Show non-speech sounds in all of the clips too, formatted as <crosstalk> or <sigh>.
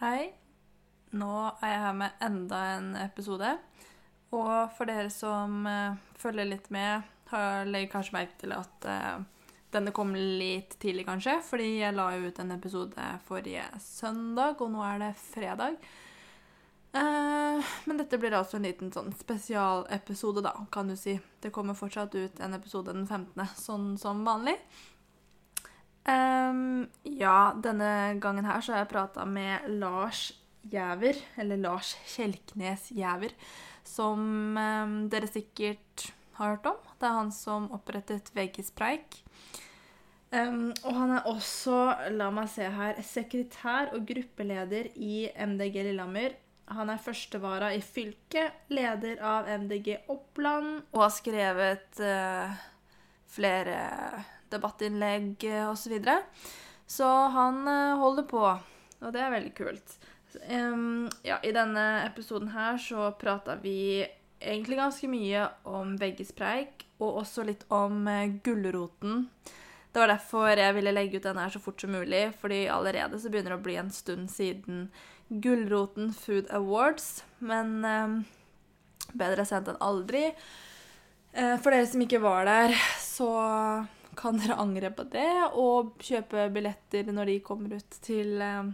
Hei. Nå er jeg her med enda en episode. Og for dere som eh, følger litt med, har legger kanskje merke til at eh, denne kom litt tidlig, kanskje. Fordi jeg la ut en episode forrige søndag, og nå er det fredag. Eh, men dette blir altså en liten sånn spesialepisode, da, kan du si. Det kommer fortsatt ut en episode den 15., sånn som vanlig. Ehm, ja, denne gangen her så har jeg prata med Lars Jæver, eller Lars Kjelknes Jæver, som um, dere sikkert har hørt om. Det er han som opprettet Veggispreik. Um, og han er også, la meg se her, sekretær og gruppeleder i MDG Lillehammer. Han er førstevara i fylket, leder av MDG Oppland, og har skrevet uh, flere debattinnlegg osv. Så, videre. så han eh, holder på, og det er veldig kult. Ja, I denne episoden her så prata vi egentlig ganske mye om veggispreik, og også litt om uh, gulroten. Det var derfor jeg ville legge ut denne her så fort som mulig, fordi allerede så begynner det å bli en stund siden Gulroten Food Awards. Men um, bedre sent enn aldri. For dere som ikke var der, så kan dere angre på det og kjøpe billetter når de kommer ut til eh,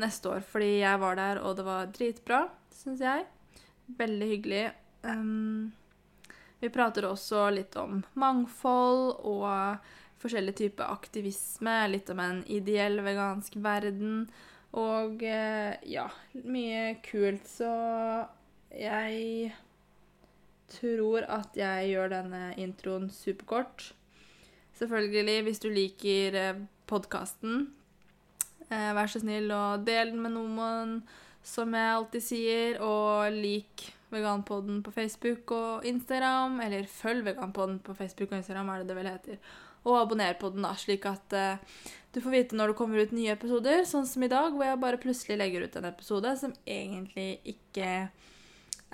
neste år. Fordi jeg var der, og det var dritbra, syns jeg. Veldig hyggelig. Um, vi prater også litt om mangfold og forskjellige typer aktivisme. Litt om en ideell vegansk verden. Og eh, ja, mye kult. Så jeg tror at jeg gjør denne introen superkort. Selvfølgelig, hvis du liker eh, podkasten, eh, vær så snill og del den med noen, som jeg alltid sier, og lik Veganpodden på Facebook og Instagram, eller følg Veganpodden på Facebook og Instagram, er det det vel heter. Og abonner på den, da, slik at uh, du får vite når det kommer ut nye episoder, sånn som i dag, hvor jeg bare plutselig legger ut en episode som egentlig ikke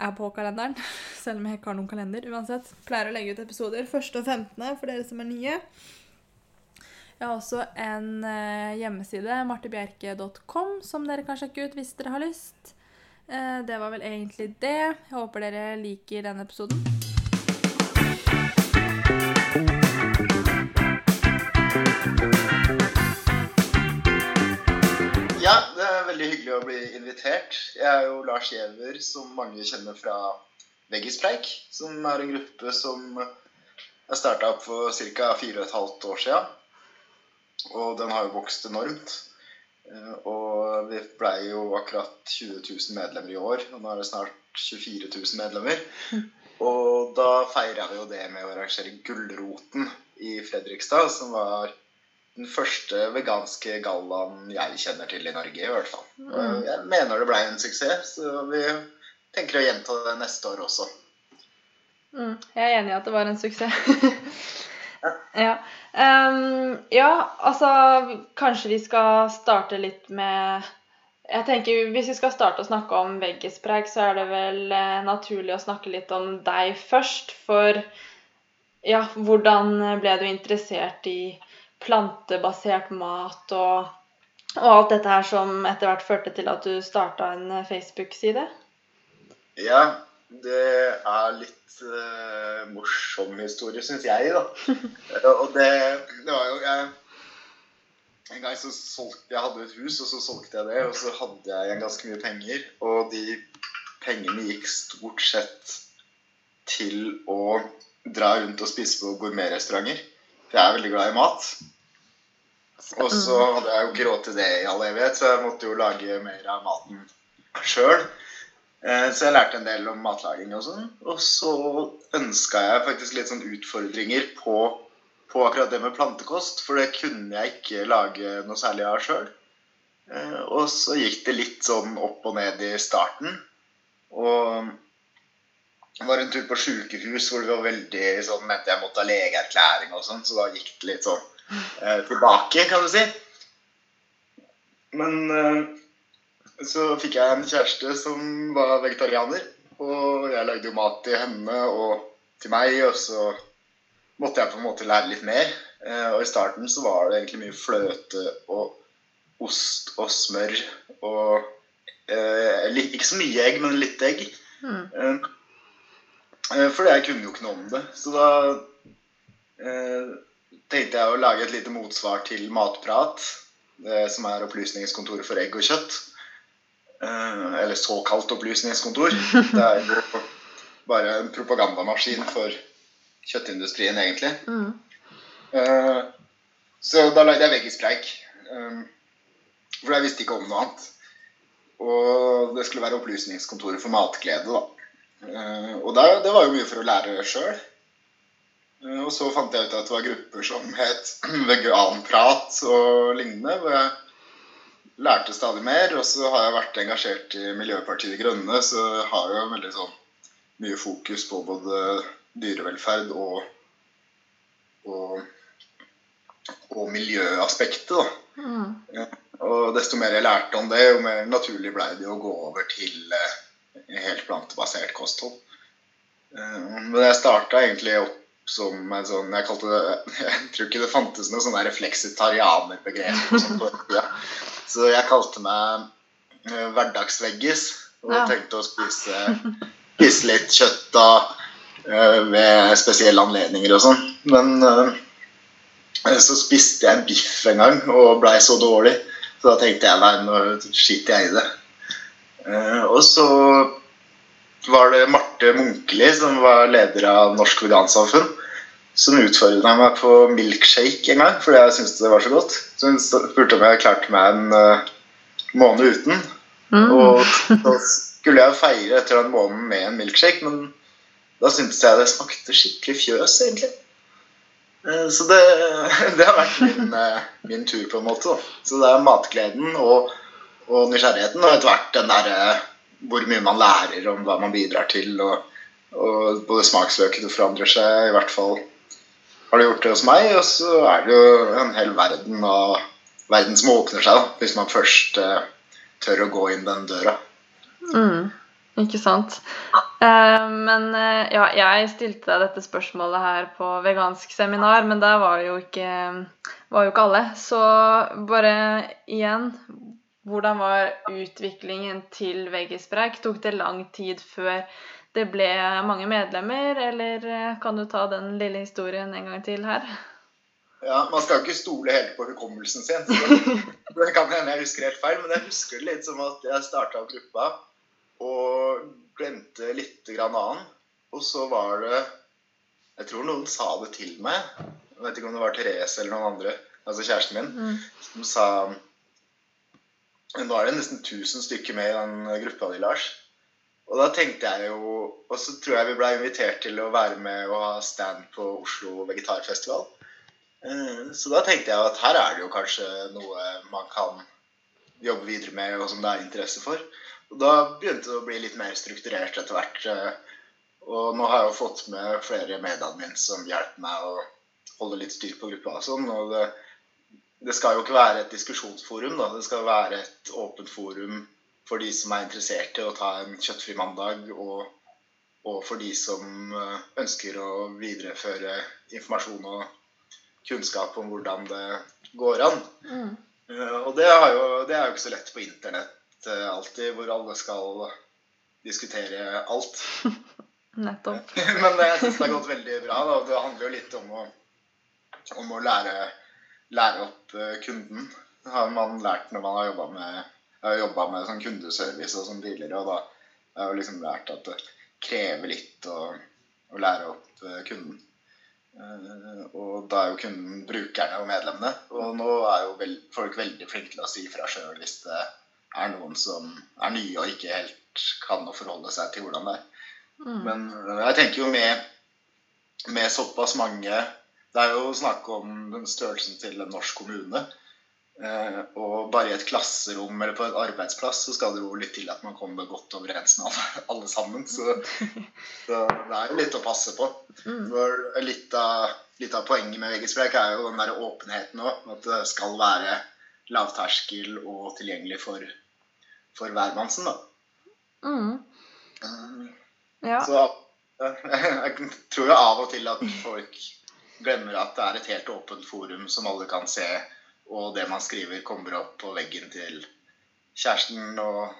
er på kalenderen. <laughs> Selv om jeg ikke har noen kalender. uansett. Pleier å legge ut episoder 1. og 15. for dere som er nye. Jeg har også en uh, hjemmeside, martebjerke.com, som dere kan sjekke ut hvis dere har lyst. Uh, det var vel egentlig det. Jeg håper dere liker denne episoden. Invitert. Jeg er jo Lars Giæver, som mange kjenner fra Veggispreik. Som er en gruppe som jeg starta opp for ca. 4,5 år sia. Og den har jo vokst enormt. Eh, og vi blei jo akkurat 20 000 medlemmer i år. Og nå er det snart 24 000 medlemmer. <laughs> Og da feira vi jo det med å arrangere Gullroten i Fredrikstad, som var den første veganske gallaen jeg kjenner til i Norge, i hvert fall. Mm. Jeg mener det ble en suksess, så vi tenker å gjenta det neste år også. Mm. Jeg er enig i at det var en suksess. <laughs> ja. <laughs> Ja. Um, ja, altså Kanskje vi skal starte litt med jeg tenker Hvis vi skal starte å snakke om veggispreik, så er det vel eh, naturlig å snakke litt om deg først. For ja, hvordan ble du interessert i plantebasert mat og, og, alt dette her som etter hvert førte til at du starta en eh, Facebook-side? Ja, det er litt uh, morsom historie, syns jeg, da. <laughs> og det, det, var jo jeg, En gang så solgte jeg hadde et hus, og så solgte jeg det, og så hadde jeg igjen ganske mye penger. Og de pengene gikk stort sett til å dra rundt og spise på gourmetrestauranter. For jeg er veldig glad i mat. Og så mm. hadde jeg jo grått i det i all evighet, så jeg måtte jo lage mer av maten sjøl. Eh, så jeg lærte en del om matlaging og sånn. Og så ønska jeg faktisk litt sånn utfordringer på, på, akkurat det med plantekost, for det kunne jeg ikke lage noe særlig av sjøl. Eh, og så gikk det litt sånn opp og ned i starten. Og det var en tur på sjukehus hvor det var veldig sånn, mente jeg måtte ha legeerklæring og sånn, så da gikk det litt sånn eh, tilbake, kan du si. Men eh, så fikk jeg en kjæreste som var vegetarianer. Og jeg lagde jo mat til henne og til meg, og så måtte jeg på en måte lære litt mer. Eh, og i starten så var det egentlig mye fløte og ost og smør og eh, Ikke så mye egg, men litt egg. Mm. Eh, eh, for jeg kunne jo ikke noe om det. Så da eh, tenkte jeg å lage et lite motsvar til Matprat, det som er opplysningskontoret for egg og kjøtt. Eh, eller såkalt opplysningskontor. Det er jo bare en propagandamaskin for kjøttindustrien, egentlig. Mm. Eh, så da lagde jeg veggispreik. eh, for jeg visste ikke om noe annet. Og det skulle være opplysningskontoret for matglede, da. Eh, og det, det var jo mye for å lære sjøl. Og så fant jeg ut at det var grupper som het <clears throat> veganprat og lignende. Hvor jeg lærte stadig mer. Og så har jeg vært engasjert i Miljøpartiet De Grønne, så jeg har jo veldig sånn mye fokus på både dyrevelferd og, og, og miljøaspektet. da. Mm. Og desto mer jeg lærte om det, jo mer naturlig ble det å gå over til eh, helt plantebasert kosthold. Eh, men jeg starta egentlig opp som en sånn Jeg kalte det <laughs> Jeg tror ikke det fantes noe sånn der fleksitarianerbegrep. og <laughs> sånt på den tida. Så jeg kalte meg eh, hverdagsveggis. Og tenkte å spise, spise litt kjøtt da eh, ved spesielle anledninger og sånn. Men så spiste jeg biff en gang og blei så dårlig. Så da tenkte jeg nei, nå skiter jeg i det. Eh, og så var det Marte Munkeli, som var leder av Norsk Vegansamfunn, som utfordra meg på milkshake en gang fordi jeg syntes det var så godt. Så hun spurte om jeg klarte meg en eh, måned uten. Mm. Og så skulle jeg feire etter den måneden med en milkshake, men da syntes jeg det smakte skikkelig fjøs, egentlig. Eh, Så det, <laughs> det har vært min, min tur, på en måte. Da. Så det er matgleden og, og nysgjerrigheten, og etter hvert den derre hvor mye man lærer om hva man bidrar til, og, og både smaksløkene forandrer seg, i hvert fall har det gjort det hos meg, og så er det jo en hel verden av verden som åpner seg, da, hvis man først eh, tør å gå inn den døra. Mm, ikke sant. Eh, men eh, ja, jeg stilte deg dette spørsmålet her på vegansk seminar, men der var det jo ikke, var jo ikke alle. Så bare igjen Hvordan var utviklingen til Veggispreik? Tok det lang tid før det ble mange medlemmer, eller eh, kan du ta den lille historien en gang til her? Ja, Man skal jo ikke stole helt på hukommelsen sin. Så det <laughs> kan hende jeg husker helt feil, men jeg husker det litt som at jeg starta gruppa og glemte litt grann annen. Og så var det Jeg tror noen sa det til meg. Jeg vet ikke om det var Therese eller noen andre, altså kjæresten min, Mm. som sa Nå er det nesten 1000 stykker med i den gruppa di, Lars. Og da tenkte jeg jo Og så tror jeg vi ble invitert til å være med og ha stand på Oslo vegetarfestival. Eh, Så da tenkte jeg at her er det jo kanskje noe man kan jobbe videre med, og som det er interesse for. Og da begynte det å bli litt mer strukturert etter hvert. eh, Og nå har jeg jo fått med flere medadmin som hjelper meg å holde litt styr på gruppa og sånn. Og det, det skal jo ikke være et diskusjonsforum, da. Det skal være et åpent forum for de som er interessert i å ta en kjøttfri mandag, og, og for de som eh, ønsker å videreføre informasjon og kunnskap om hvordan det går an. Mm. Eh, Og det er, jo, det er jo ikke så lett på internett eh, alltid, hvor alle skal diskutere alt. <laughs> Nettopp. <laughs> Men jeg syns det har gått veldig bra. Da. Det handler jo litt om å, om å lære, lære opp eh, kunden. Det har man lært når man har jobba med, med sånn kundeservice og sånn tidligere. Og da har jeg liksom lært at det krever litt å, å lære opp eh, kunden. Eh, Og da er jo kunden brukerne og medlemmene. Og nå er jo vel, folk veldig flinke til å si fra sjøl hvis det er noen som er nye og ikke helt kan å forholde seg til hvordan det er. Mm. Men jeg tenker jo med, med såpass mange Det er jo snakk om den størrelsen til en norsk kommune. Eh, og bare i et klasserom eller på en arbeidsplass så skal det jo litt til at man kommer godt overens med alle, alle sammen. Så, så det er jo litt å passe på. Mm. For litt av, litt av poenget med VG-sprek er jo den der åpenheten òg. At det skal være lavterskel og tilgjengelig for, for hvermannsen. da. Mm. Eh, Ja. Så <laughs> jeg tror jo av og til at folk glemmer at det er et helt åpent forum som alle kan se, og det man skriver, kommer opp på veggen til kjæresten og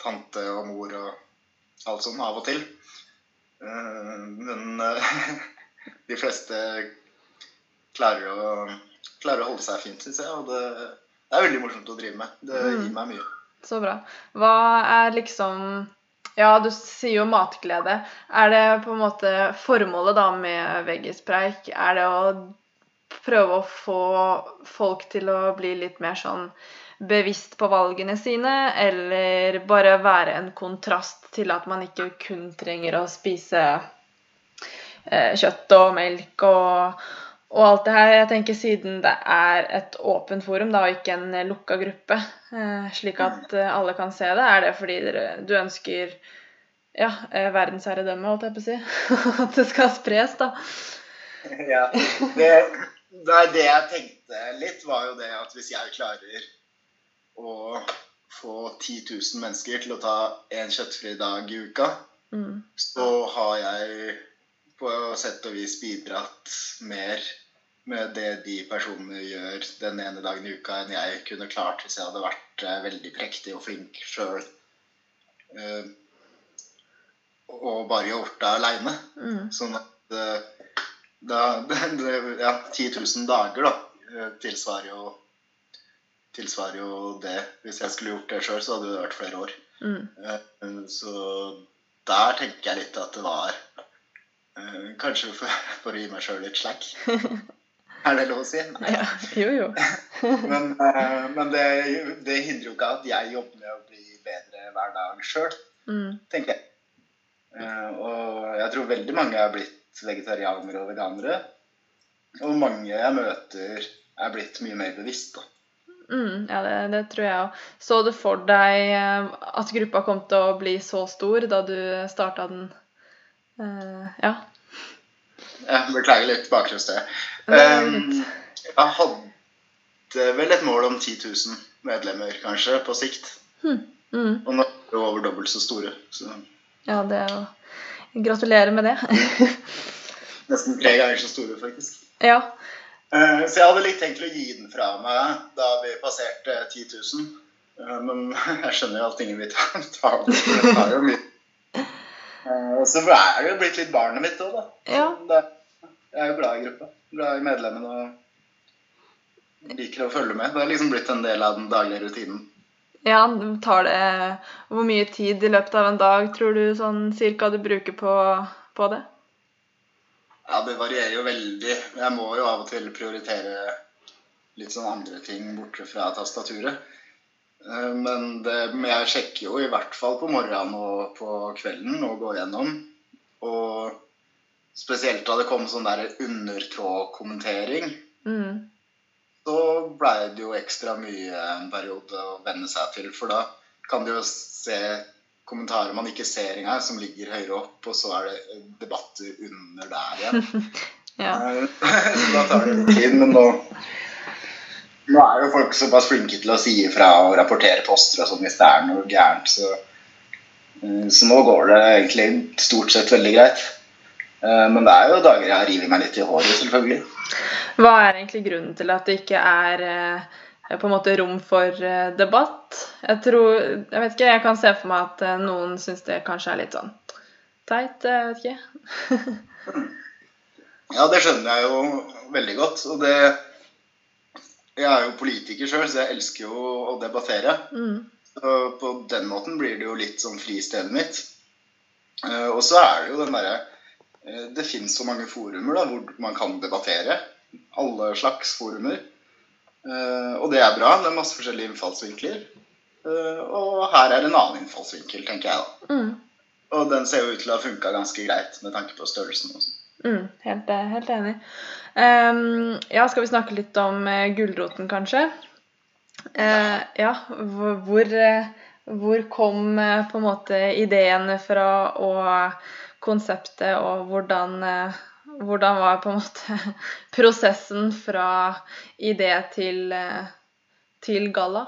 tante og mor og alt sånn av og til. Eh, men eh, <laughs> de fleste klarer å, klarer å holde seg fint, syns jeg. Og det, det er veldig morsomt å drive med. Det Mm. gir meg mye. Så bra. Hva er liksom Ja, du sier jo matglede. Er det på en måte formålet da med veggispreik? Er det å prøve å få folk til å bli litt mer sånn bevisst på valgene sine, eller bare være en kontrast til at man ikke kun trenger å spise eh, kjøtt og melk og, og alt det her. Jeg tenker Siden det er et åpent forum da, og ikke en lukka gruppe, eh, slik at eh, alle kan se det, er det fordi dere, du ønsker ja, eh, verdensherredømme, holdt jeg på å si. <laughs> At det skal spres, da. ja. det, det, det jeg tenkte litt, var jo det at hvis jeg klarer å få 10 000 mennesker til å ta en kjøttfri dag i uka, Mm. så har jeg på sett og vis bidratt mer med det de personene gjør den ene dagen i uka, enn jeg kunne klart hvis jeg hadde vært eh, veldig prektig og flink sjøl. Eh, og bare gjort det aleine. Mm. Sånn at eh, da, <laughs> det, ja, 10 000 dager da, tilsvarer jo, tilsvarer jo det. Hvis jeg skulle gjort det sjøl, så hadde det vært flere år. Mm. Så der tenker jeg litt at det var Kanskje for, for å gi meg sjøl litt slack. <laughs> Er det lov å si? Ja. Jo, jo. <laughs> Men, eh, men det, det hindrer jo ikke at jeg jobber med å bli bedre hver dag sjøl, Mm. tenker jeg. Eh, Og jeg tror veldig mange er blitt vegetarianere og veganere. Og mange jeg møter, er blitt mye mer bevisst. da. Mm, ja, det, det tror jeg òg. Så du for deg eh, at gruppa kom til å bli så stor da du starta den? Uh, ja. Jeg beklager litt bakgrunnsstøy. Um, Jeg hadde vel et mål om 10 000 medlemmer, kanskje, på sikt. mm, Og nå er vi over dobbelt så store. Så Ja, det er jo Gratulerer med det. <laughs> nesten tre ganger så store, faktisk. ja. Uh, Så jeg hadde litt tenkt å gi den fra meg da vi passerte 10 000. Eh, Men <laughs> jeg skjønner jo at ingen vil ta, den. Det tar jo mye. Eh, Og så er det jo blitt litt barnet mitt òg, da. Ja. det- Jeg er jo glad i gruppa. Glad i medlemmene og liker å følge med. Det er liksom blitt en del av den daglige rutinen. ja, tar det Hvor mye tid i løpet av en dag tror du sånn cirka du bruker på, på det? Ja, det varierer jo veldig. Jeg må jo av og til prioritere litt sånn andre ting borte fra tastaturet. Eh, Men, det, men jeg sjekker jo i hvert fall på morgenen og på kvelden og går gjennom. Og spesielt da det kom sånn der undertrådkommentering, Mm. så blei det jo ekstra mye en periode å venne seg til. For da kan du jo se kommentarer man ikke ser engang, som ligger høyere opp, og så er det debatter under der igjen. <laughs> Ja. Eh, Så <laughs> da tar det litt tid, men nå Nå er jo folk såpass flinke til å si ifra og rapportere poster og sånn hvis det er noe gærent, så eh, Så nå går det egentlig stort sett veldig greit. Eh, Men det er jo dager jeg river meg litt i håret, selvfølgelig. Hva er egentlig grunnen til at det ikke er eh, på en måte rom for debatt? Jeg tror Jeg vet ikke, jeg kan se for meg at noen syns det kanskje er litt sånn teit. Jeg vet ikke. <laughs> Ja, det skjønner jeg jo veldig godt. Og det Jeg er jo politiker sjøl, så jeg elsker jo å debattere. Mm. Så på den måten blir det jo litt sånn fristedet mitt. Eh, og så er det jo den derre eh, Det fins så mange forumer da, hvor man kan debattere. Alle slags forumer. Eh, og det er bra. Det er masse forskjellige innfallsvinkler. Og her er en annen innfallsvinkel, tenker jeg da. Mm. Og den ser jo ut til å ha funka ganske greit med tanke på størrelsen. og sånn. Mm, helt, helt enig. Um, ja, skal vi snakke litt om uh, gulroten, kanskje? Uh, ja, hvor, eh, hvor kom eh, på en måte ideene fra og konseptet, og hvordan, eh, hvordan var på en måte <laughs> prosessen fra idé til, eh, til galla?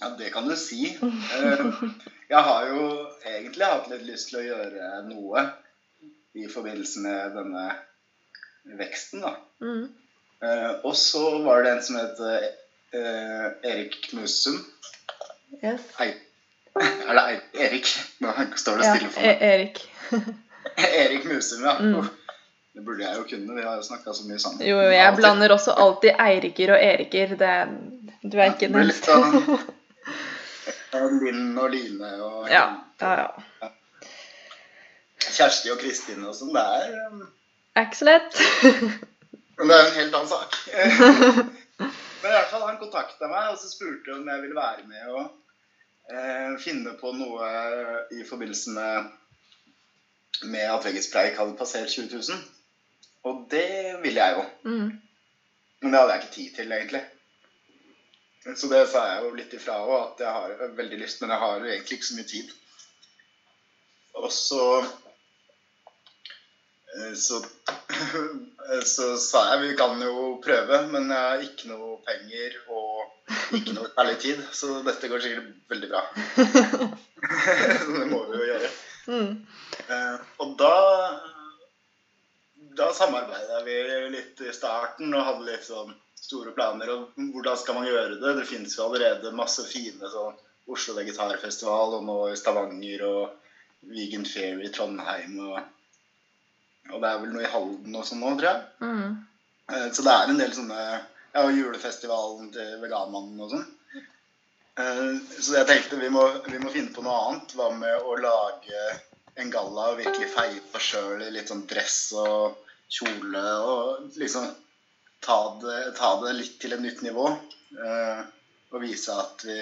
Ja, det kan du si. <laughs> Jeg har jo egentlig hatt litt lyst til å gjøre noe i forbindelse med denne veksten, da. Mm, Uh, Og så var det en som het uh, Erik Knusum, Yes. Ei- <laughs> Er det Ei- Erik? Nå står det stille for meg. meg. Erik. <laughs> Erik Musum, ja. Mm. Det burde jeg jo kunne. Vi har jo snakka så mye sammen. Jo, jo, jeg blander også alltid Eiriker og Eriker. Det, du er ikke Det <laughs> blir den. litt sånn ja, Linn og Line og Ja, ja, ja. Kjersti og Kristin og sånn. Det er um, Er ikke så lett. Men det er en helt annen sak. <laughs> Men i hvert fall, han kontakta meg og så spurte om jeg ville være med og eh, finne på noe i forbindelse med, med at Veggis Preik hadde passert 20 000. Og det ville jeg jo. Mm. Men det hadde jeg ikke tid til, egentlig. Så det sa jeg jo litt ifra òg, at jeg har veldig lyst, men jeg har egentlig ikke så mye tid. Og så eh, så, <laughs> så sa jeg vi kan jo prøve, men jeg har ikke noe penger og ikke noe særlig tid, så dette går sikkert veldig bra. <laughs> <laughs> Så det må vi jo gjøre. Mm. Eh, og da da samarbeida vi litt i starten og hadde litt sånn store planer. Og hvordan skal man gjøre det? Det finnes jo allerede masse fine sånn Oslo Vegetarfestival og nå i Stavanger og Vegan Fair i Trondheim og, og det er vel noe i Halden og sånn nå, tror jeg. Mm. Eh, Så det er en del sånne Ja, og julefestivalen til Veganmannen og sånn. Eh, Så jeg tenkte vi må, vi må finne på noe annet. Hva med å lage en galla og virkelig feie på sjøl i litt sånn dress og kjole og liksom ta det, ta det litt til et nytt nivå. eh, Og vise at vi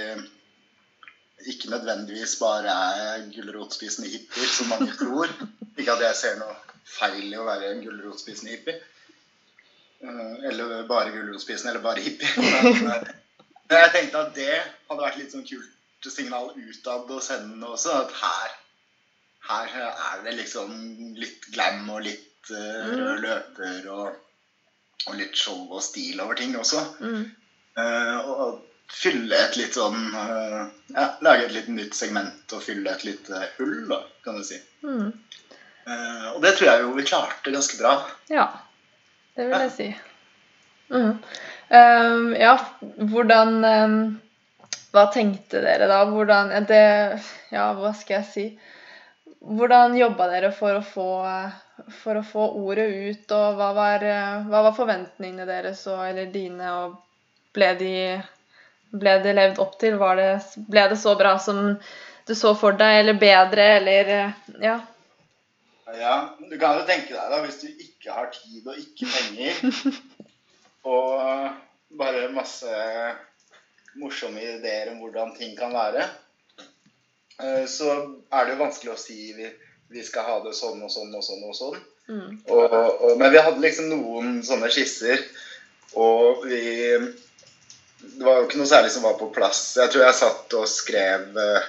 ikke nødvendigvis bare er gulrotspisende hippier, som mange tror. Ikke at jeg ser noe feil i å være en gulrotspisende hippie. Eh, Eller bare gulrotspisende, eller bare hippie. <laughs> Men, eh, men jeg tenkte at det hadde vært litt sånn kult signal utad å sende også. At her, her er det liksom litt glam og litt eh, rød løper og, og litt show og stil over ting også. Mm. Uh, og fylle et litt sånn uh, Ja, lage et litt nytt segment og fylle et lite hull, da, kan du si. Mm. Uh, og det tror jeg jo vi klarte ganske bra. Ja, det vil jeg si. Mm. Ehm, ja, hvordan ehm, Hva tenkte dere da? Hvordan det, Ja, hva skal jeg si? Hvordan jobba dere for å få for å få ordet ut, og hva var, hva var forventningene deres og, eller dine, og ble de ble det levd opp til? Var det, ble det så bra som du så for deg, eller bedre, eller Ja. Ja, du kan jo tenke deg da, hvis du ikke har tid og ikke penger, <laughs> og bare masse morsomme ideer om hvordan ting kan være, så er det jo vanskelig å si vi, vi skal ha det sånn og sånn og sånn og sånn. Mm. Og, og, men vi hadde liksom noen sånne skisser, og vi Det var jo ikke noe særlig som var på plass. Jeg tror jeg satt og skrev eh,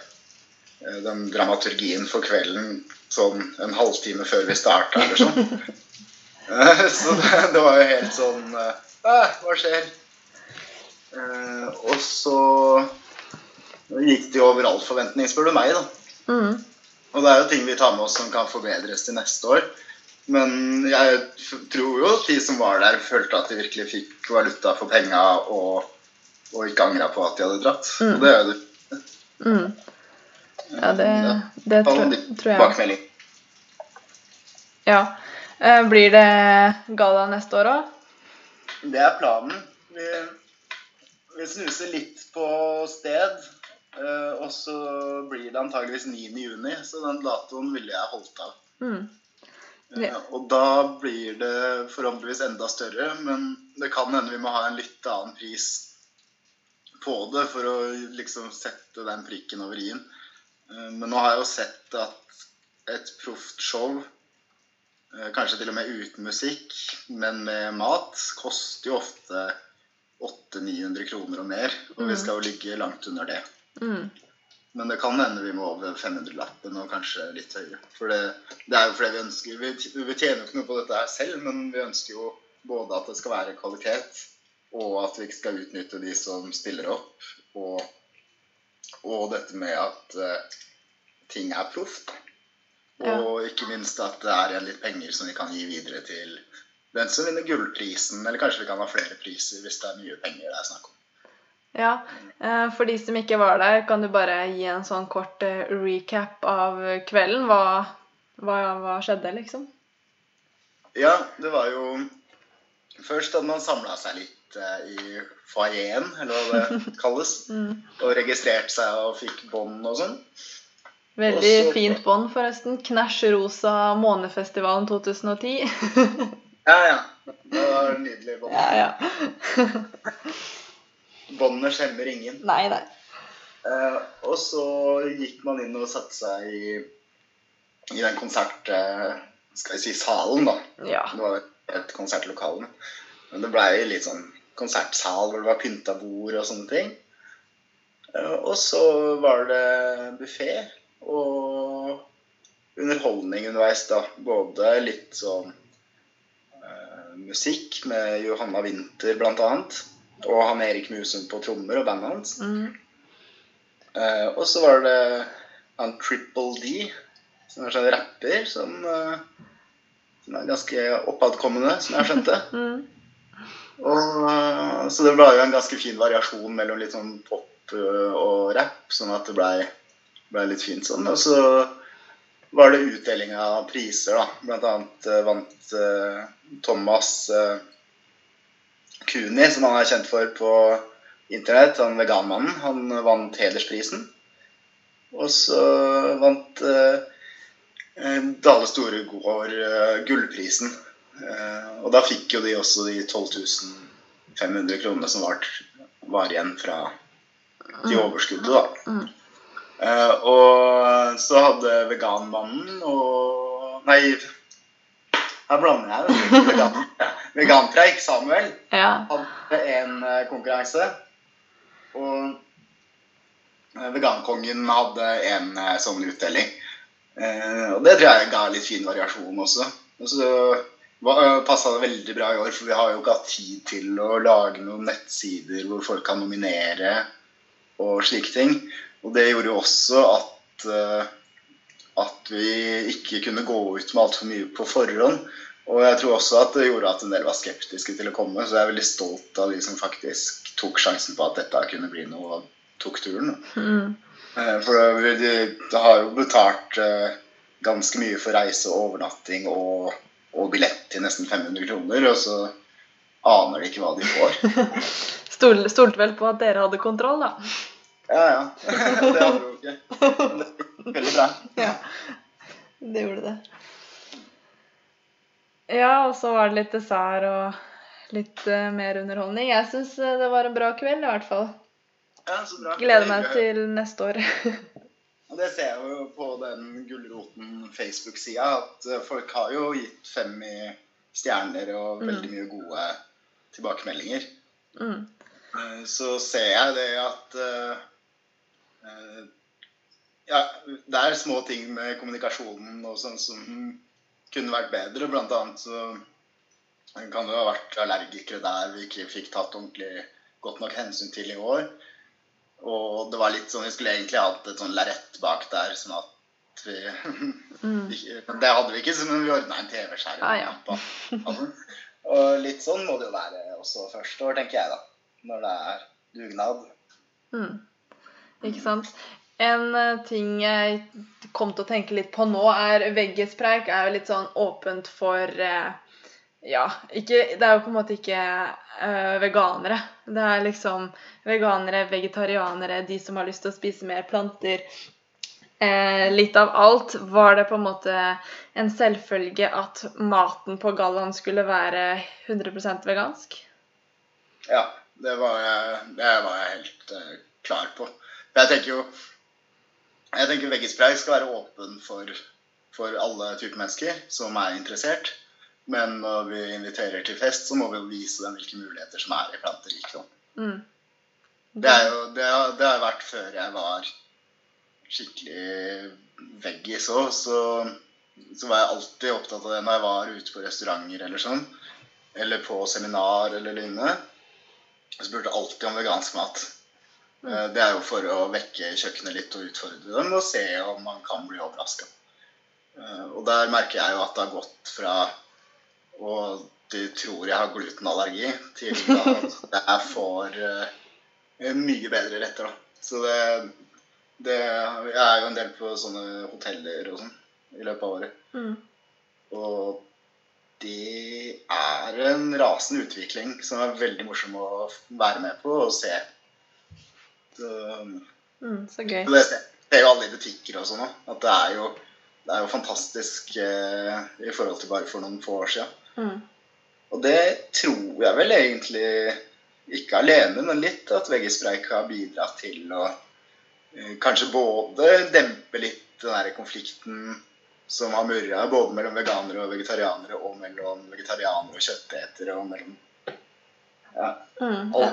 den dramaturgien for kvelden sånn en halvtime før vi starta, eller sånn. <laughs> Eh, Så det, det var jo helt sånn eh, Hva skjer? Eh, og så gikk det jo over all forventning, spør du meg, da. Mm. Og det er jo ting vi tar med oss som kan forbedres til neste år. Men jeg tror jo at de som var der, følte at de virkelig fikk valuta for penga og, og ikke angra på at de hadde dratt. Mm. Og det gjør jo det. Mm. Ja, det, det tror, tror jeg. Bakmelding. Ja. Eh, Blir det galla neste år òg? Det er planen. Vi, vi snuser litt på sted. Eh, Og så blir det antageligvis 9. juni, så den datoen ville jeg holdt av. Mm. Ja. Og da blir det forhåpentligvis enda større, men det kan hende vi må ha en litt annen pris på det for å liksom sette den prikken over i-en. Uh, Men nå har jeg jo sett at et proft show, kanskje til og med uten musikk, men med mat, koster jo ofte 800-900 kroner og mer. Og vi Mm. skal jo ligge langt under det. Mm. Men det kan hende vi må over 500-lappen og kanskje litt høyere. For det, det er jo fordi vi ønsker Vi, vi tjener jo ikke noe på dette her selv, men vi ønsker jo både at det skal være kvalitet, og at vi ikke skal utnytte de som stiller opp. Og, og dette med at uh, ting er proft. Ja. Og ikke minst at det er litt penger som vi kan gi videre til den som vinner gullprisen. Eller kanskje vi kan ha flere priser hvis det er mye penger det er snakk om. Ja, eh, For de som ikke var der, kan du bare gi en sånn kort eh, recap av kvelden? Hva, hva, hva skjedde, liksom? Ja, det var jo Først at man samla seg litt eh, i foajeen, eller hva det <laughs> kalles. Mm. Og registrerte seg og fikk bånd og sånn. Veldig Også, fint bånd, forresten. Knæsj rosa Månefestivalen 2010. Ja, ja. Det var nydelig bånd. <laughs> ja, ja. <laughs> Båndene skjemmer ingen. Nei, nei. Uh, og så gikk man inn og satte seg i, i den konsert... Uh, skal vi si salen, da. Ja. Det var et konsertlokale. Men det blei litt sånn konsertsal hvor det var pynta bord og sånne ting. Uh, Og så var det buffé og underholdning underveis, da. Både litt sånn musikk med Johanna Winther blant annet. Og han Erik Musen på trommer og bandet hans. Mm. Uh, og så var det han Triple D, som er sånn rapper som, uh, som er ganske oppadkommende, som jeg skjønte. <laughs> Mm. Og, uh, så det ble jo en ganske fin variasjon mellom litt sånn pop og rap, sånn at det blei ble litt fint sånn. Og så var det utdeling av priser, da. Blant annet vant Thomas Kuni, som han er kjent for på internett, han veganmannen. Han vant hedersprisen. Og så vant eh, Dale Store Storegård eh, gullprisen. Eh, og da fikk jo de også de 12 500 kronene som var, var igjen fra de overskuddet, da. Mm. Eh, og så hadde veganmannen og Nei, her blander jeg det. Vegan, <laughs> veganpreik, Samuel, Ja. hadde en eh, konkurranse. Og eh, vegankongen hadde en sånn utdeling. Eh, og det tror jeg ga litt fin variasjon også. Og så passa det veldig bra i år, for vi har jo ikke hatt tid til å lage noen nettsider hvor folk kan nominere og slike ting. Og det gjorde jo også at at vi ikke kunne gå ut med altfor mye på forhånd. Og jeg tror også at det gjorde at en del var skeptiske til å komme. Så jeg er veldig stolt av de som faktisk tok sjansen på at dette kunne bli noe, og tok turen. Mm. Eh, For de, de har jo betalt eh, ganske mye for reise og overnatting og, og billett til nesten 500 kroner, og så aner de ikke hva de får. <laughs> Stol, stolte vel på at dere hadde kontroll, da. Ja, ja. <laughs> Det hadde vi jo ikke. <laughs> Veldig bra. <laughs> Ja, det gjorde det. Ja, og så var det litt dessert og litt uh, mer underholdning. Jeg syns det var en bra kveld, i hvert fall. Ja, så bra. Gleder meg til neste år. Og det ser jeg jo på den Gulroten Facebook-sida, at eh, folk har jo gitt fem i stjerner og Mm. veldig mye gode tilbakemeldinger. Mm. Eh, Så ser jeg det at eh, eh, Ja, det er små ting med kommunikasjonen og sånn som kunne vært bedre. Blant annet så kan det ha vært allergikere der vi ikke fikk tatt ordentlig godt nok hensyn til i år. Og det var litt sånn Vi skulle egentlig hatt et sånn lerret bak der, sånn at vi Mm. <laughs> Det hadde vi ikke, men vi ordna en TV-skjerm. Ah, ja. altså. Og litt sånn må det jo være også første år, tenker jeg, da. Når det er dugnad. Mm. Ikke sant? En eh, ting jeg kom til å tenke litt på nå, er veggispreik er jo litt sånn åpent for eh, Ja, ikke, det er jo på en måte ikke eh, veganere. Det er liksom veganere, vegetarianere, de som har lyst til å spise mer planter. Eh, litt av alt. Var det på en måte en selvfølge at maten på gallaen skulle være 100% vegansk? Ja, det var det var jeg helt uh, klar på. Jeg tenker jo Jeg tenker veggispray skal være åpen for, for alle typer mennesker som er interessert. Men når vi inviterer til fest, så må vi jo vise dem hvilke muligheter som er i planterikdom. Mm. Det er jo det har, det har vært før jeg var skikkelig veggis òg, så, så var jeg alltid opptatt av det når jeg var ute på restauranter eller sånn. Eller på seminar eller lignende. Jeg spurte alltid om vegansk mat. Eh, Det er jo for å vekke kjøkkenet litt og utfordre dem og se om man kan bli overraska. Og der merker jeg jo at det har gått fra og de tror jeg har glutenallergi, til <laughs> at jeg får eh, eh, mye bedre retter, da. Så det, det Jeg er jo en del på sånne hoteller og sånn i løpet av året. Mm. Og det er en rasende utvikling som er veldig morsom å være med på og se. Mm, så gøy. det ser jo alle i butikker og sånn òg. At det er jo, det er jo fantastisk eh, i forhold til bare for noen få år siden. Mm. Og det tror jeg vel egentlig ikke alene, men litt at veggispreik har bidratt til å eh, kanskje både dempe litt den derre konflikten som har murra både mellom veganere og vegetarianere, og mellom vegetarianere og kjøttetere, og mellom ja, Mm. alle.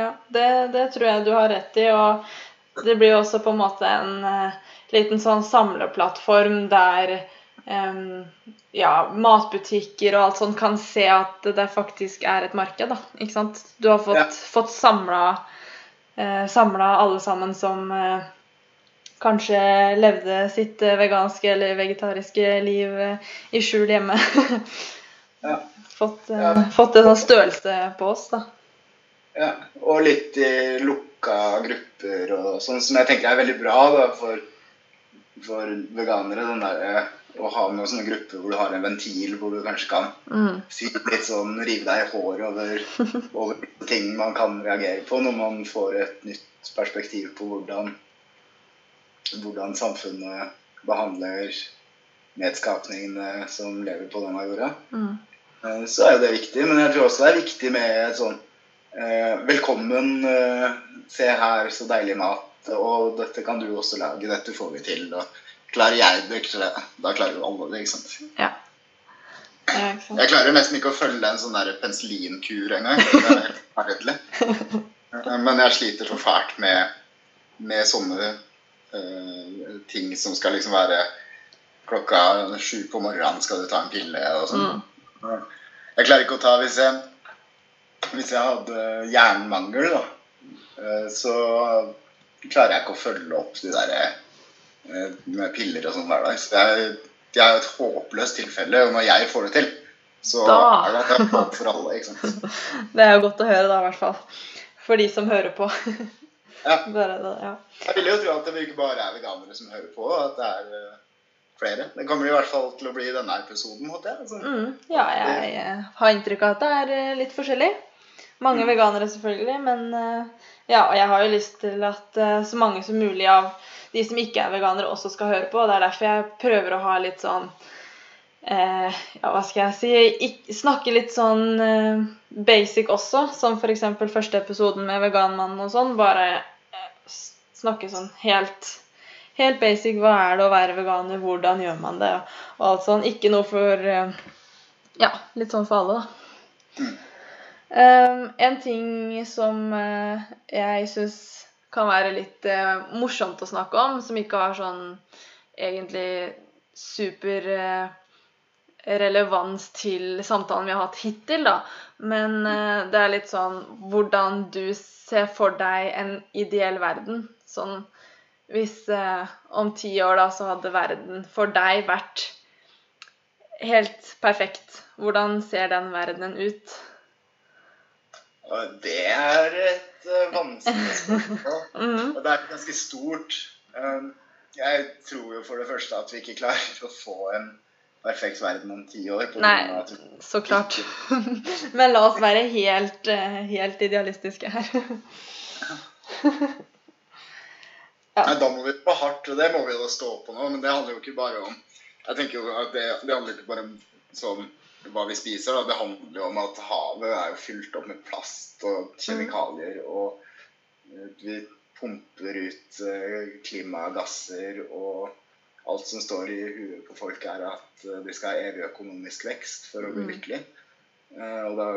Ja, det, det tror jeg du har rett i. Og det blir også på en måte en uh, liten sånn samleplattform der um, ja, matbutikker og alt sånt kan se at det faktisk er et marked. da, ikke sant? Du har fått, Ja. fått samla uh, samla alle sammen som uh, kanskje levde sitt veganske eller vegetariske liv i skjul hjemme. <laughs> Ja. fått, Ja. fått en sånn størrelse på oss, da. Ja, og litt i lukka grupper og sånn, som jeg tenker er veldig bra da, for, for veganere. Den der, eh, å ha noen sånne grupper hvor du har en ventil hvor du kanskje kan Mm. litt sånn, rive deg i håret over, <laughs> over ting man kan reagere på når man får et nytt perspektiv på hvordan, hvordan samfunnet behandler medskapningene som lever på denne jorda. Mm. Eh, så er jo det viktig. Men jeg tror også det er viktig med et eh, Velkommen, eh, se her, så deilig mat. Og dette kan du også lage. Dette får vi til. Og klarer jeg det, da klarer jo alle det. ikke sant? Ja. ja, ikke sant. Jeg klarer nesten ikke å følge en sånn der penicillinkur engang. Det er helt forferdelig. Eh, Men jeg sliter så fælt med, med sånne uh, ting som skal liksom være Klokka sju på morgenen skal du ta en pille og sånn. Mm. Jeg klarer ikke å ta Hvis jeg, <laughs> hvis jeg hadde jernmangel, da, eh, så klarer jeg ikke å følge opp de der eh, med piller og sånn hver dag. Så det er, er jo et håpløst tilfelle. Og når jeg får det til, så Da. er det et håp for alle. ikke sant? <laughs> Det er jo godt å høre, da, i hvert fall. For de som hører på. <laughs> Ja. Bare det, ja. Jeg vil jo tro at det ikke bare er veganere som hører på, at det er eh, flere. Det kommer i hvert fall til å bli denne episoden, håper jeg. Altså. Mm, ja, jeg har inntrykk av at det er litt forskjellig. Mange Mm. veganere, selvfølgelig, men eh, ja, og jeg har jo lyst til at eh, så mange som mulig av de som ikke er veganere, også skal høre på. og Det er derfor jeg prøver å ha litt sånn eh, Ja, hva skal jeg si ikk- Snakke litt sånn eh, basic også, som f.eks. første episoden med Veganmannen og sånn. Bare eh, snakke sånn helt Helt basic. Hva er det å være veganer? Hvordan gjør man det? Og alt sånn. Ikke noe for eh, Ja, litt sånn for alle, da. Um, en ting som uh, jeg syns kan være litt uh, morsomt å snakke om, som ikke har sånn egentlig super uh, relevans til samtalen vi har hatt hittil, da. Men det er litt sånn hvordan du ser for deg en ideell verden. Sånn hvis om ti år da så hadde verden for deg vært helt perfekt. Hvordan ser den verdenen ut? Det er et eh, vanskelig spørsmål. <laughs> Mhm. Og det er ganske stort. Um, jeg tror jo for det første at vi ikke klarer å få en perfekt verden om ti år. på Nei, så klart. <laughs> Men la oss være helt, eh, helt idealistiske her. <laughs> Ja. Nei, da må vi på hardt, og det må vi jo stå på nå. Men det handler jo ikke bare om Jeg tenker jo at det, det handler ikke bare om sånn hva vi spiser. Da. Det handler jo om at havet er jo fylt opp med plast og kjemikalier. Og eh, vi pumper ut eh, klimagasser, og alt som står i huet på folk, er at vi de skal ha evig økonomisk vekst for å bli Mm. lykkelig. Eh, Og da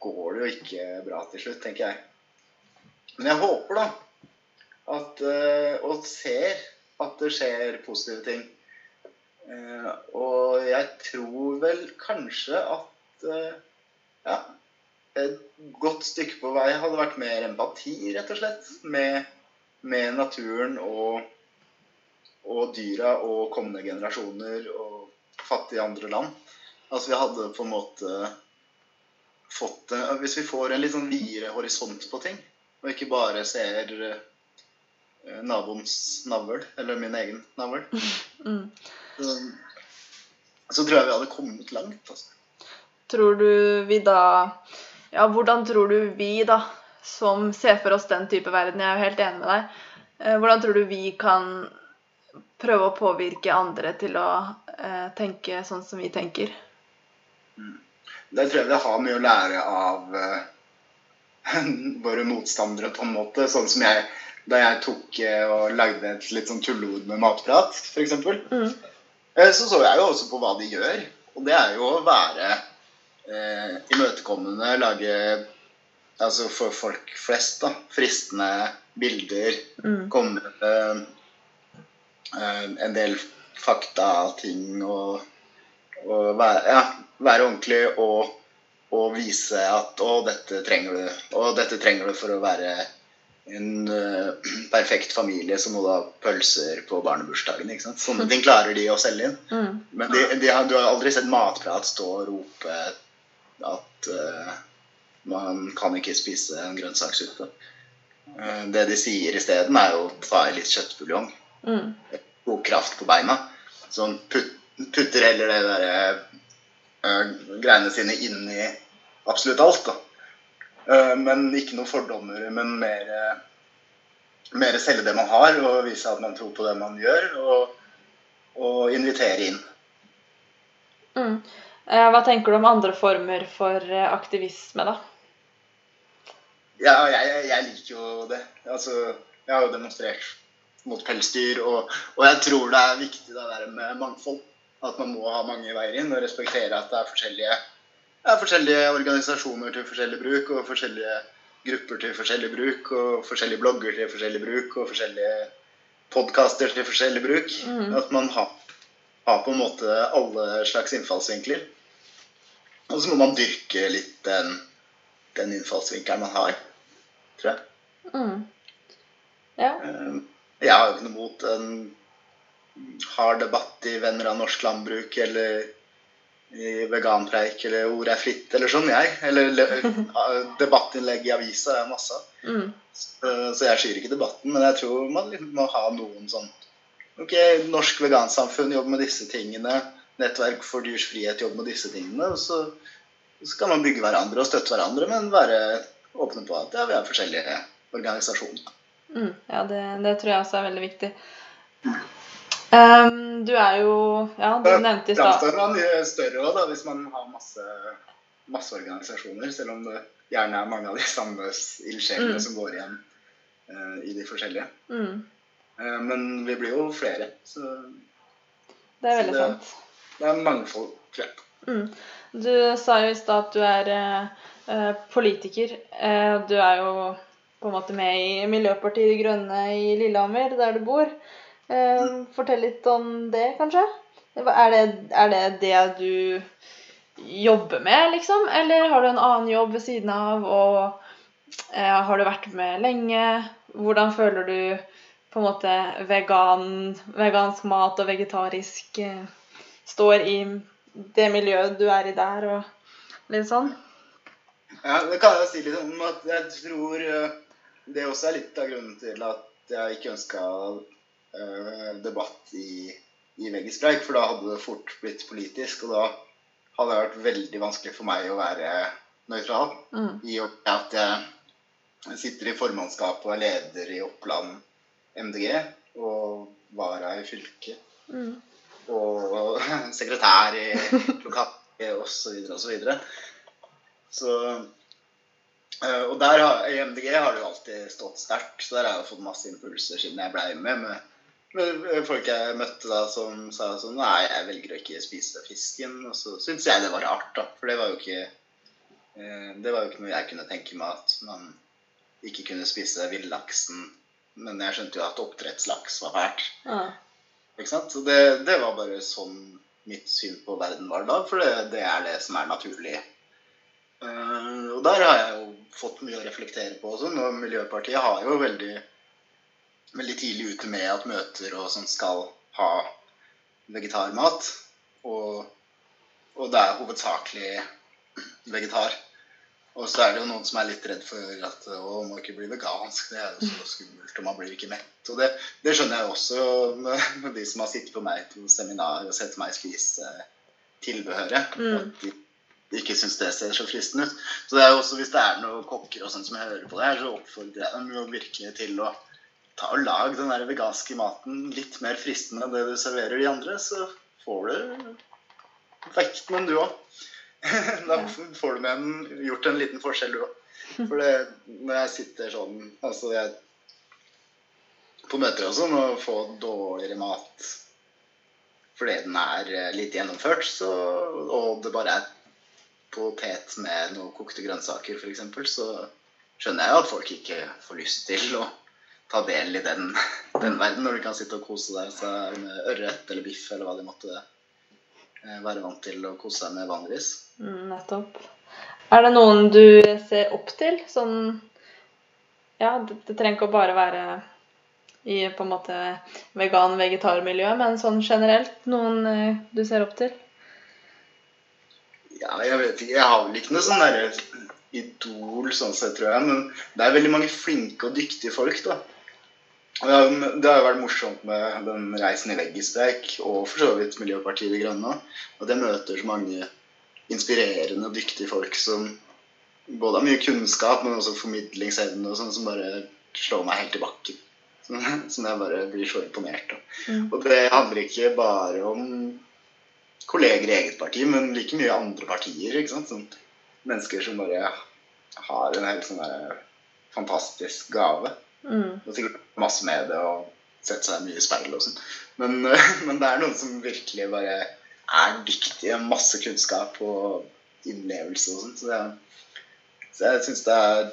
går det jo ikke bra til slutt, tenker jeg. Men jeg håper, da, at, eh, og ser at det skjer positive ting. Eh, og jeg tror vel kanskje at eh, ja, et godt stykke på vei hadde vært mer empati, rett og slett, med, med naturen og, og dyra og kommende generasjoner og fattige andre land. Altså vi hadde på en måte fått Hvis vi får en litt sånn videre horisont på ting, Og ikke bare ser eh, naboens navl, eller min egen navl. <laughs> Mm. Så, så tror jeg vi hadde kommet langt. altså. Tror du vi da Ja, hvordan tror du vi, da, som ser for oss den type verden Jeg er jo helt enig med deg. Eh, Hvordan tror du vi kan prøve å påvirke andre til å eh, tenke sånn som vi tenker? Der tror jeg vi har mye å lære av eh, <laughs> våre motstandere, på en måte. Sånn som jeg da jeg tok eh, og lagde et litt sånn tulleord med matprat, f.eks. Mm. Eh, så så jeg jo også på hva de gjør. Og det er jo å være eh, imøtekommende, lage Altså for folk flest, da. Fristende bilder. Mm. Komme med eh, en del fakta av ting og, og være, ja, være ordentlig og, og vise at å, dette trenger du. Og dette trenger du for å være en uh, <clears throat> perfekt familie som må ha pølser på barnebursdagen. ikke sant? Sånne ting klarer de å selge inn. Mm. Men de, de har, du har aldri sett Matprat stå og rope at uh, man kan ikke spise en grønnsakssuppe. Uh, det de sier isteden, er jo ta i litt kjøttbuljong. Mm. God kraft på beina. Så han put, putter heller det derre greiene sine inn i absolutt alt, da. Eh, men ikke noen fordommer, men mer, eh, mer selge det man har, og vise at man tror på det man gjør, og, og invitere inn. Mm. Eh, Hva tenker du om andre former for aktivisme, da? Ja, jeg, jeg liker jo det. Altså, jeg har jo demonstrert mot pelsdyr, og, og jeg tror det er viktig det der med mangfold. At man må ha mange veier inn og respektere at det er forskjellige, er forskjellige organisasjoner til forskjellig bruk, og forskjellige grupper til forskjellig bruk, og forskjellige blogger til forskjellig bruk, og forskjellige podkaster til forskjellig bruk. Mm. At man har, har på en måte alle slags innfallsvinkler. Og så må man dyrke litt den, den innfallsvinkelen man har, tror jeg. Mm. Ja. Eh, Jeg har jo ikke noe mot en hard debatt i Venner av norsk landbruk eller i veganpreik eller Ord er fritt eller sånn, jeg. Eller <laughs> debattinnlegg i avisa er masse. Mm. Så så jeg skyr ikke debatten, men jeg tror man må ha noen sånn Ok, Norsk vegansamfunn jobber med disse tingene. Nettverk for dyrs frihet jobber med disse tingene. Og så så kan man bygge hverandre og støtte hverandre, men være åpne på at ja, vi er forskjellige organisasjoner. Mm. Ja, det, det tror jeg også er veldig viktig. Ehm, du er jo Ja, du nevnte i stad Framstår man større da, hvis man har masse, masse organisasjoner. Selv om det gjerne er mange av de samme ildsjelene Mm. som går igjen uh, i de forskjellige. mm. Uh, men vi blir jo flere, så Det er veldig det- sant. det er mangfold. tror. Mm. Du sa jo i stad at du er eh, politiker. Du er jo på en måte med i Miljøpartiet De Grønne i Lillehammer, der du bor. Eh, fortell litt om det, kanskje? Er det, er det det du jobber med, liksom? Eller har du en annen jobb ved siden av? Og eh, har du vært med lenge? Hvordan føler du på en måte vegan, vegansk mat og vegetarisk eh, står i det miljøet du er i der, og litt sånn? Ja, det kan jeg si litt om at jeg tror eh, det også er litt av grunnen til at jeg ikke ønska debatt i, i Veggispreik, for da hadde det fort blitt politisk, og da hadde det vært veldig vanskelig for meg å være nøytral. Mm. I og med at jeg sitter i formannskapet og er leder i Oppland MDG og vara i fylket Mm. og sekretær i lokalet osv. osv. Så, eh, Og der har, i MDG har det jo alltid stått sterkt, så der har jeg fått masse impulser siden jeg blei med med folk jeg møtte da som sa sånn Nei, jeg velger å ikke spise fisken. Og så syntes jeg det var rart, da. For det var jo ikke eh, Det var jo ikke noe jeg kunne tenke meg at man ikke kunne spise villaksen. Men jeg skjønte jo at oppdrettslaks var fælt. Ja. Ikke sant? Så det, det var bare sånn mitt syn på verden var da, for det, det er det som er naturlig. Eh, og der har jeg jo fått mye å reflektere på også. Og Miljøpartiet har jo veldig, veldig tidlig ute med at møter og sånn skal ha vegetarmat. Og, og det er hovedsakelig vegetar. Og så er det jo noen som er litt redd for at å, må ikke bli vegansk. Det er jo så skummelt, og man blir ikke mett. Og det, det skjønner jeg også med, med, de som har sittet på meg på seminar og sett meg spise tilbehøret. Mm. At de ikke syns det ser så fristende ut. Så det er jo også hvis det er noen kokker og sånn som jeg hører på det her, så oppfordrer jeg dem jo virkelig til å ta og lag den der veganske maten litt mer fristende enn det du serverer de andre, så får du vekten du òg. <laughs> da får du med en, gjort en liten forskjell, du òg. For det, når jeg sitter sånn altså jeg, På møter og sånn og får dårligere mat fordi den er eh, litt gjennomført, så, og det bare er potet med noen kokte grønnsaker f.eks., så skjønner jeg jo at folk ikke får lyst til å ta del i den, <laughs> den verden, når du kan sitte og kose deg med ørret eller biff eller hva de måtte Eh, være vant til å kose seg med vanligvis. Mm, nettopp. Er det noen du ser opp til? Sånn Ja, det, det trenger ikke å bare være i på en måte vegan-vegetarmiljø, men sånn generelt noen eh, du ser opp til? Ja, jeg vet ikke. Jeg har vel ikke noe sånn derre idol sånn sett, tror jeg. Men det er veldig mange flinke og dyktige folk, da. Det har jo vært morsomt med den reisen i veggispreik og for så vidt Miljøpartiet De Grønne. At jeg møter så mange inspirerende og dyktige folk som både har mye kunnskap, men også formidlingsevne og sånn som bare slår meg helt i bakken. <laughs> Som jeg bare blir så imponert av. Mm. Og det handler ikke bare om kolleger i eget parti, men like mye andre partier. ikke sant? Sånn, mennesker som bare har en helt sånn fantastisk gave. Mm. Og sikkert masse med det og sette seg mye i speil og sånn. Men, <laughs> men, det er noen som virkelig bare er dyktige. Masse kunnskap og innlevelse og sånn. Så, så, jeg syns det er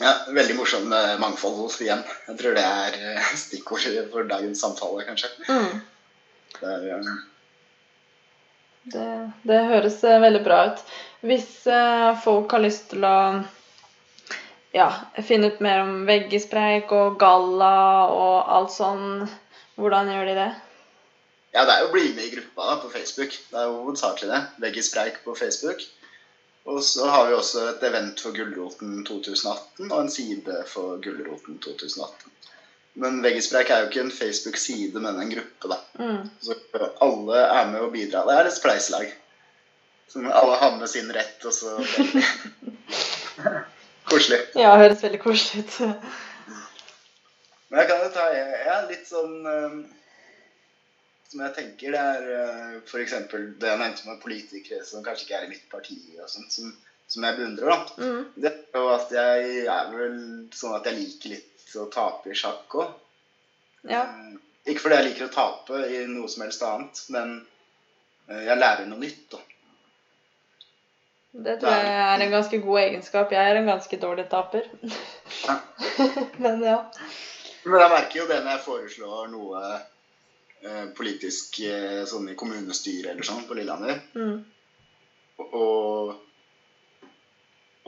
ja, veldig morsomt med mangfold igjen. Jeg tror det er eh, stikkord for dagens samtale, kanskje. Mm. Det, er, ja. det, det, høres eh, veldig bra ut. Hvis folk har lyst til å ja, finne ut mer om veggesprekk og galla og alt sånn. Hvordan gjør de det? Ja, det er jo å bli med i gruppa da, på Facebook. Det er jo hovedsakelig det. veggespreik på Facebook. Og så har vi også et event for Gullroten 2018 og en side for Gullroten 2018. Men Veggispreik er jo ikke en Facebook-side, men en gruppe. da. Mm. Så alle er med og bidrar. Det er et spleiselag. Så alle har med sin rett, og så <laughs> Koselig. Ja, høres veldig koselig ut. Men jeg kan jo ta ja, litt sånn um, Som jeg tenker det er uh, f.eks. det jeg nevnte med politikere som kanskje ikke er i mitt parti, og sånt, som, som jeg beundrer. da. Mm. Det er jo at jeg er vel sånn at jeg liker litt å tape i sjakk òg. Ja. Uh, ikke fordi jeg liker å tape i noe som helst annet, men uh, jeg lærer noe nytt. da. Det tror jeg er en ganske god egenskap. Jeg er en ganske dårlig taper. Ja. <laughs> Men ja. Men jeg merker jo det når jeg foreslår noe eh, politisk eh, sånn i kommunestyret eller sånn på Lillehammer. Mm. Og,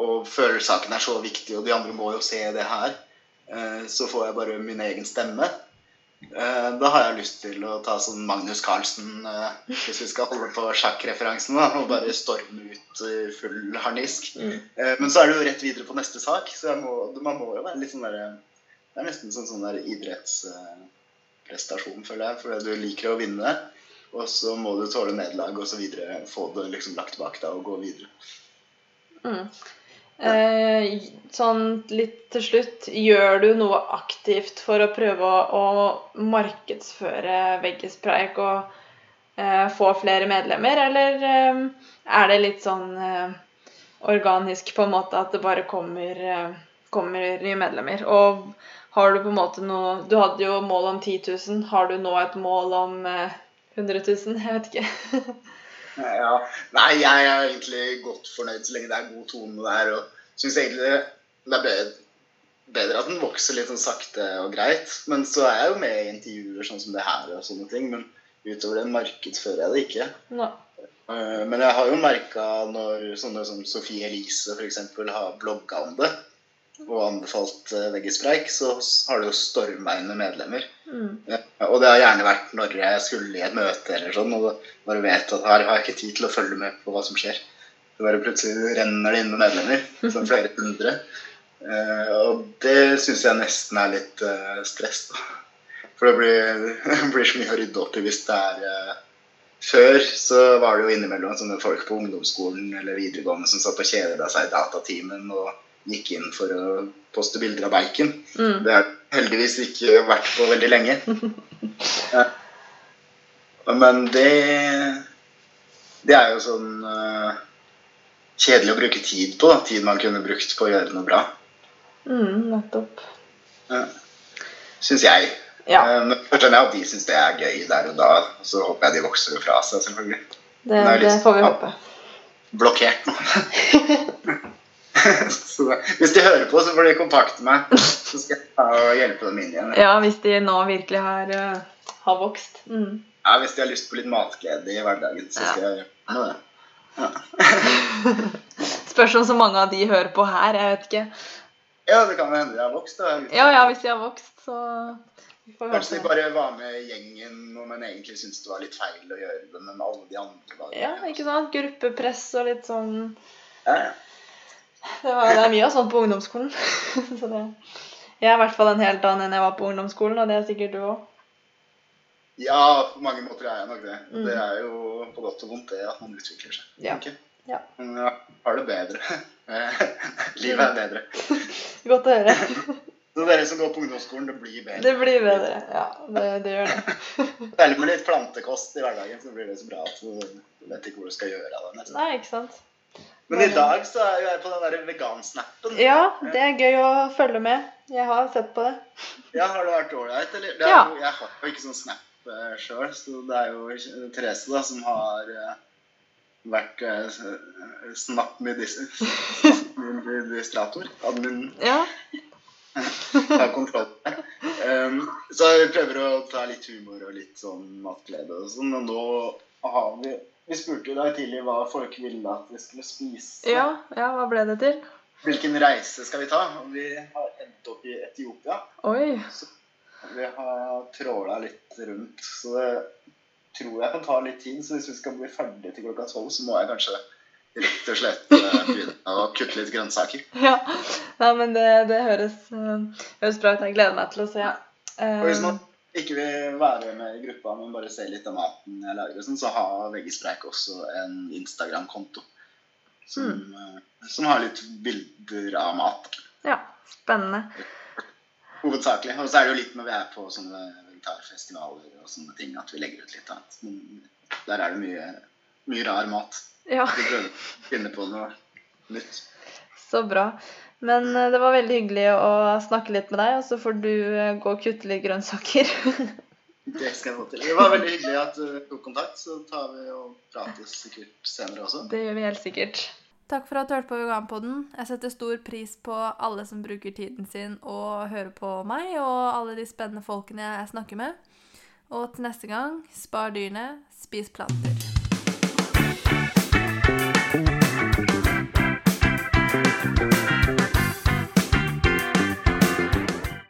og føler saken er så viktig, og de andre må jo se det her. Eh, så får jeg bare min egen stemme. Eh, da har jeg lyst til å ta sånn Magnus Carlsen, eh, hvis vi skal holde på sjakkreferansen, og bare storme ut full harnisk. Mm. Eh, men så er det jo rett videre på neste sak, så må, man må jo være litt sånn der Det er nesten sånn, sånn der idrettsprestasjon, føler jeg, fordi du liker å vinne. Og så må du tåle nederlag og så videre, få det liksom lagt bak deg og gå videre. Mm. Eh, sånn litt til slutt, gjør du noe aktivt for å prøve å, å markedsføre veggispreik og eh, få flere medlemmer, eller eh, er det litt sånn eh, organisk på en måte at det bare kommer, eh, kommer nye medlemmer? Og har du på en måte noe Du hadde jo mål om 10 000. Har du nå et mål om 100 eh, 000? Jeg vet ikke. <laughs> Ja. Nei, jeg er egentlig godt fornøyd så lenge det er god tone der. Og syns egentlig det er bedre at den vokser litt sånn sakte og greit. Men så er jeg jo med i intervjuer sånn som det her og sånne ting. Men utover det markedsfører jeg det ikke. Ja. Eh, men jeg har jo merka når sånne som Sofie Elise f.eks. har blogga om det, og anbefalt uh, veggispreik, så har det jo stormvegne medlemmer. Mm. Og det har gjerne vært når jeg skulle i et møte eller sånn, og bare vet at her har jeg ikke tid til å følge med på hva som skjer. Det bare plutselig renner det inn med medlemmer. som <laughs> flere hundre. Eh, og det syns jeg nesten er litt eh, stress. da. For det blir, <laughs> det blir så mye å rydde opp i hvis det er eh, Før så var det jo innimellom sånne folk på ungdomsskolen eller videregående som satt og kjeda seg i datatimen og gikk inn for å poste bilder av bacon. Mm. Det har heldigvis ikke vært på veldig lenge. <laughs> Ja. Men det Det er jo sånn uh, kjedelig å bruke tid på. da. Tid man kunne brukt på å gjøre noe bra. Mm, nettopp. Syns jeg. Ja, Eh, Men jeg at de syns det er gøy der og da. Så håper jeg de vokser fra seg, selvfølgelig. det, det liksom, det får vi håpe. Blokkert nå. <laughs> <laughs> så hvis de hører på, så får de kontakte meg. Så skal jeg hjelpe dem inn igjen. Ja, hvis de nå virkelig har, uh, har vokst. Mm. Ja, Hvis de har lyst på litt matglede i hverdagen, så Ja. skal jeg gjøre det. <laughs> Spørs om så mange av de hører på her. Jeg vet ikke. Ja, det kan hende de har vokst. da. Ja, ja, hvis de har vokst, så Kanskje de bare var med gjengen, men egentlig syntes det var litt feil å gjøre det. Men alle de andre var Ja, ikke sant? Gruppepress og litt sånn Ja, ja. Det, var, det er mye av sånt på ungdomsskolen. <laughs> så det, jeg er i hvert fall en helt annen enn jeg var på ungdomsskolen, og det er sikkert du òg. ja, på mange måter er jeg nok det. Mm. Det er jo på godt og vondt det at man utvikler seg. Ja. jeg. Ja. Men jeg har det bedre. <laughs> Livet er bedre. <laughs> Godt å høre. Så dere som går på ungdomsskolen, det blir bedre. Det blir bedre. Ja, det, det gjør det. Særlig med litt plantekost i hverdagen, så blir det så bra at du vet ikke hvor du skal gjøre av det. Nei, ikke sant. Men i dag så er jo jeg på den der vegansnappen. Ja, det er gøy å følge med. Jeg har sett på det. Ja, Har det vært ålreit, eller? Det er Ja. jeg har jo ikke sånn snap uh, sjøl, så det er jo Therese da som har eh, vært uh, snap-administrator. <laughs> Admin Ja. <laughs> har kontroll. Um, så jeg prøver å ta litt humor og litt sånn matglede og sånn, og nå har vi Vi spurte i dag tidlig hva folk ville at vi skulle spise. Ja, ja, hva ble det til? Hvilken reise skal vi ta? Vi har endt opp i Etiopia. Oi. Vi har tråla litt rundt, så det tror jeg kan ta litt tid. Så hvis vi skal bli ferdig til klokka tolv, så må jeg kanskje rett og slett eh, begynne å kutte litt grønnsaker. <laughs> Ja. Nei, men det, det høres, eh, høres bra ut. Jeg gleder meg til å se. Um... Og hvis man ikke vil være med i gruppa, men bare se litt av maten jeg lager, sånn, så har Veggispreik også en Instagram-konto som, mm. som har litt bilder av mat. Ja, spennende. Hovedsakelig. Og så er det jo litt når vi er på sånne vegetarfestivaler og sånne ting, at vi legger ut litt annet. Men der er det mye, mye rar mat. Ja, Vi prøver å finne på noe nytt. så bra. Men eh, det var veldig hyggelig å snakke litt med deg, og så får du eh, gå og kutte litt grønnsaker. <laughs> Det skal jeg få til. Det var veldig hyggelig at du tok kontakt. Så tar vi og prates sikkert senere også. Det gjør vi helt sikkert. Takk for at du hørte på Veganpodden. Jeg setter stor pris på alle som bruker tiden sin og hører på meg, og alle de spennende folkene jeg snakker med. Og til neste gang, spar dyrene, spis planter.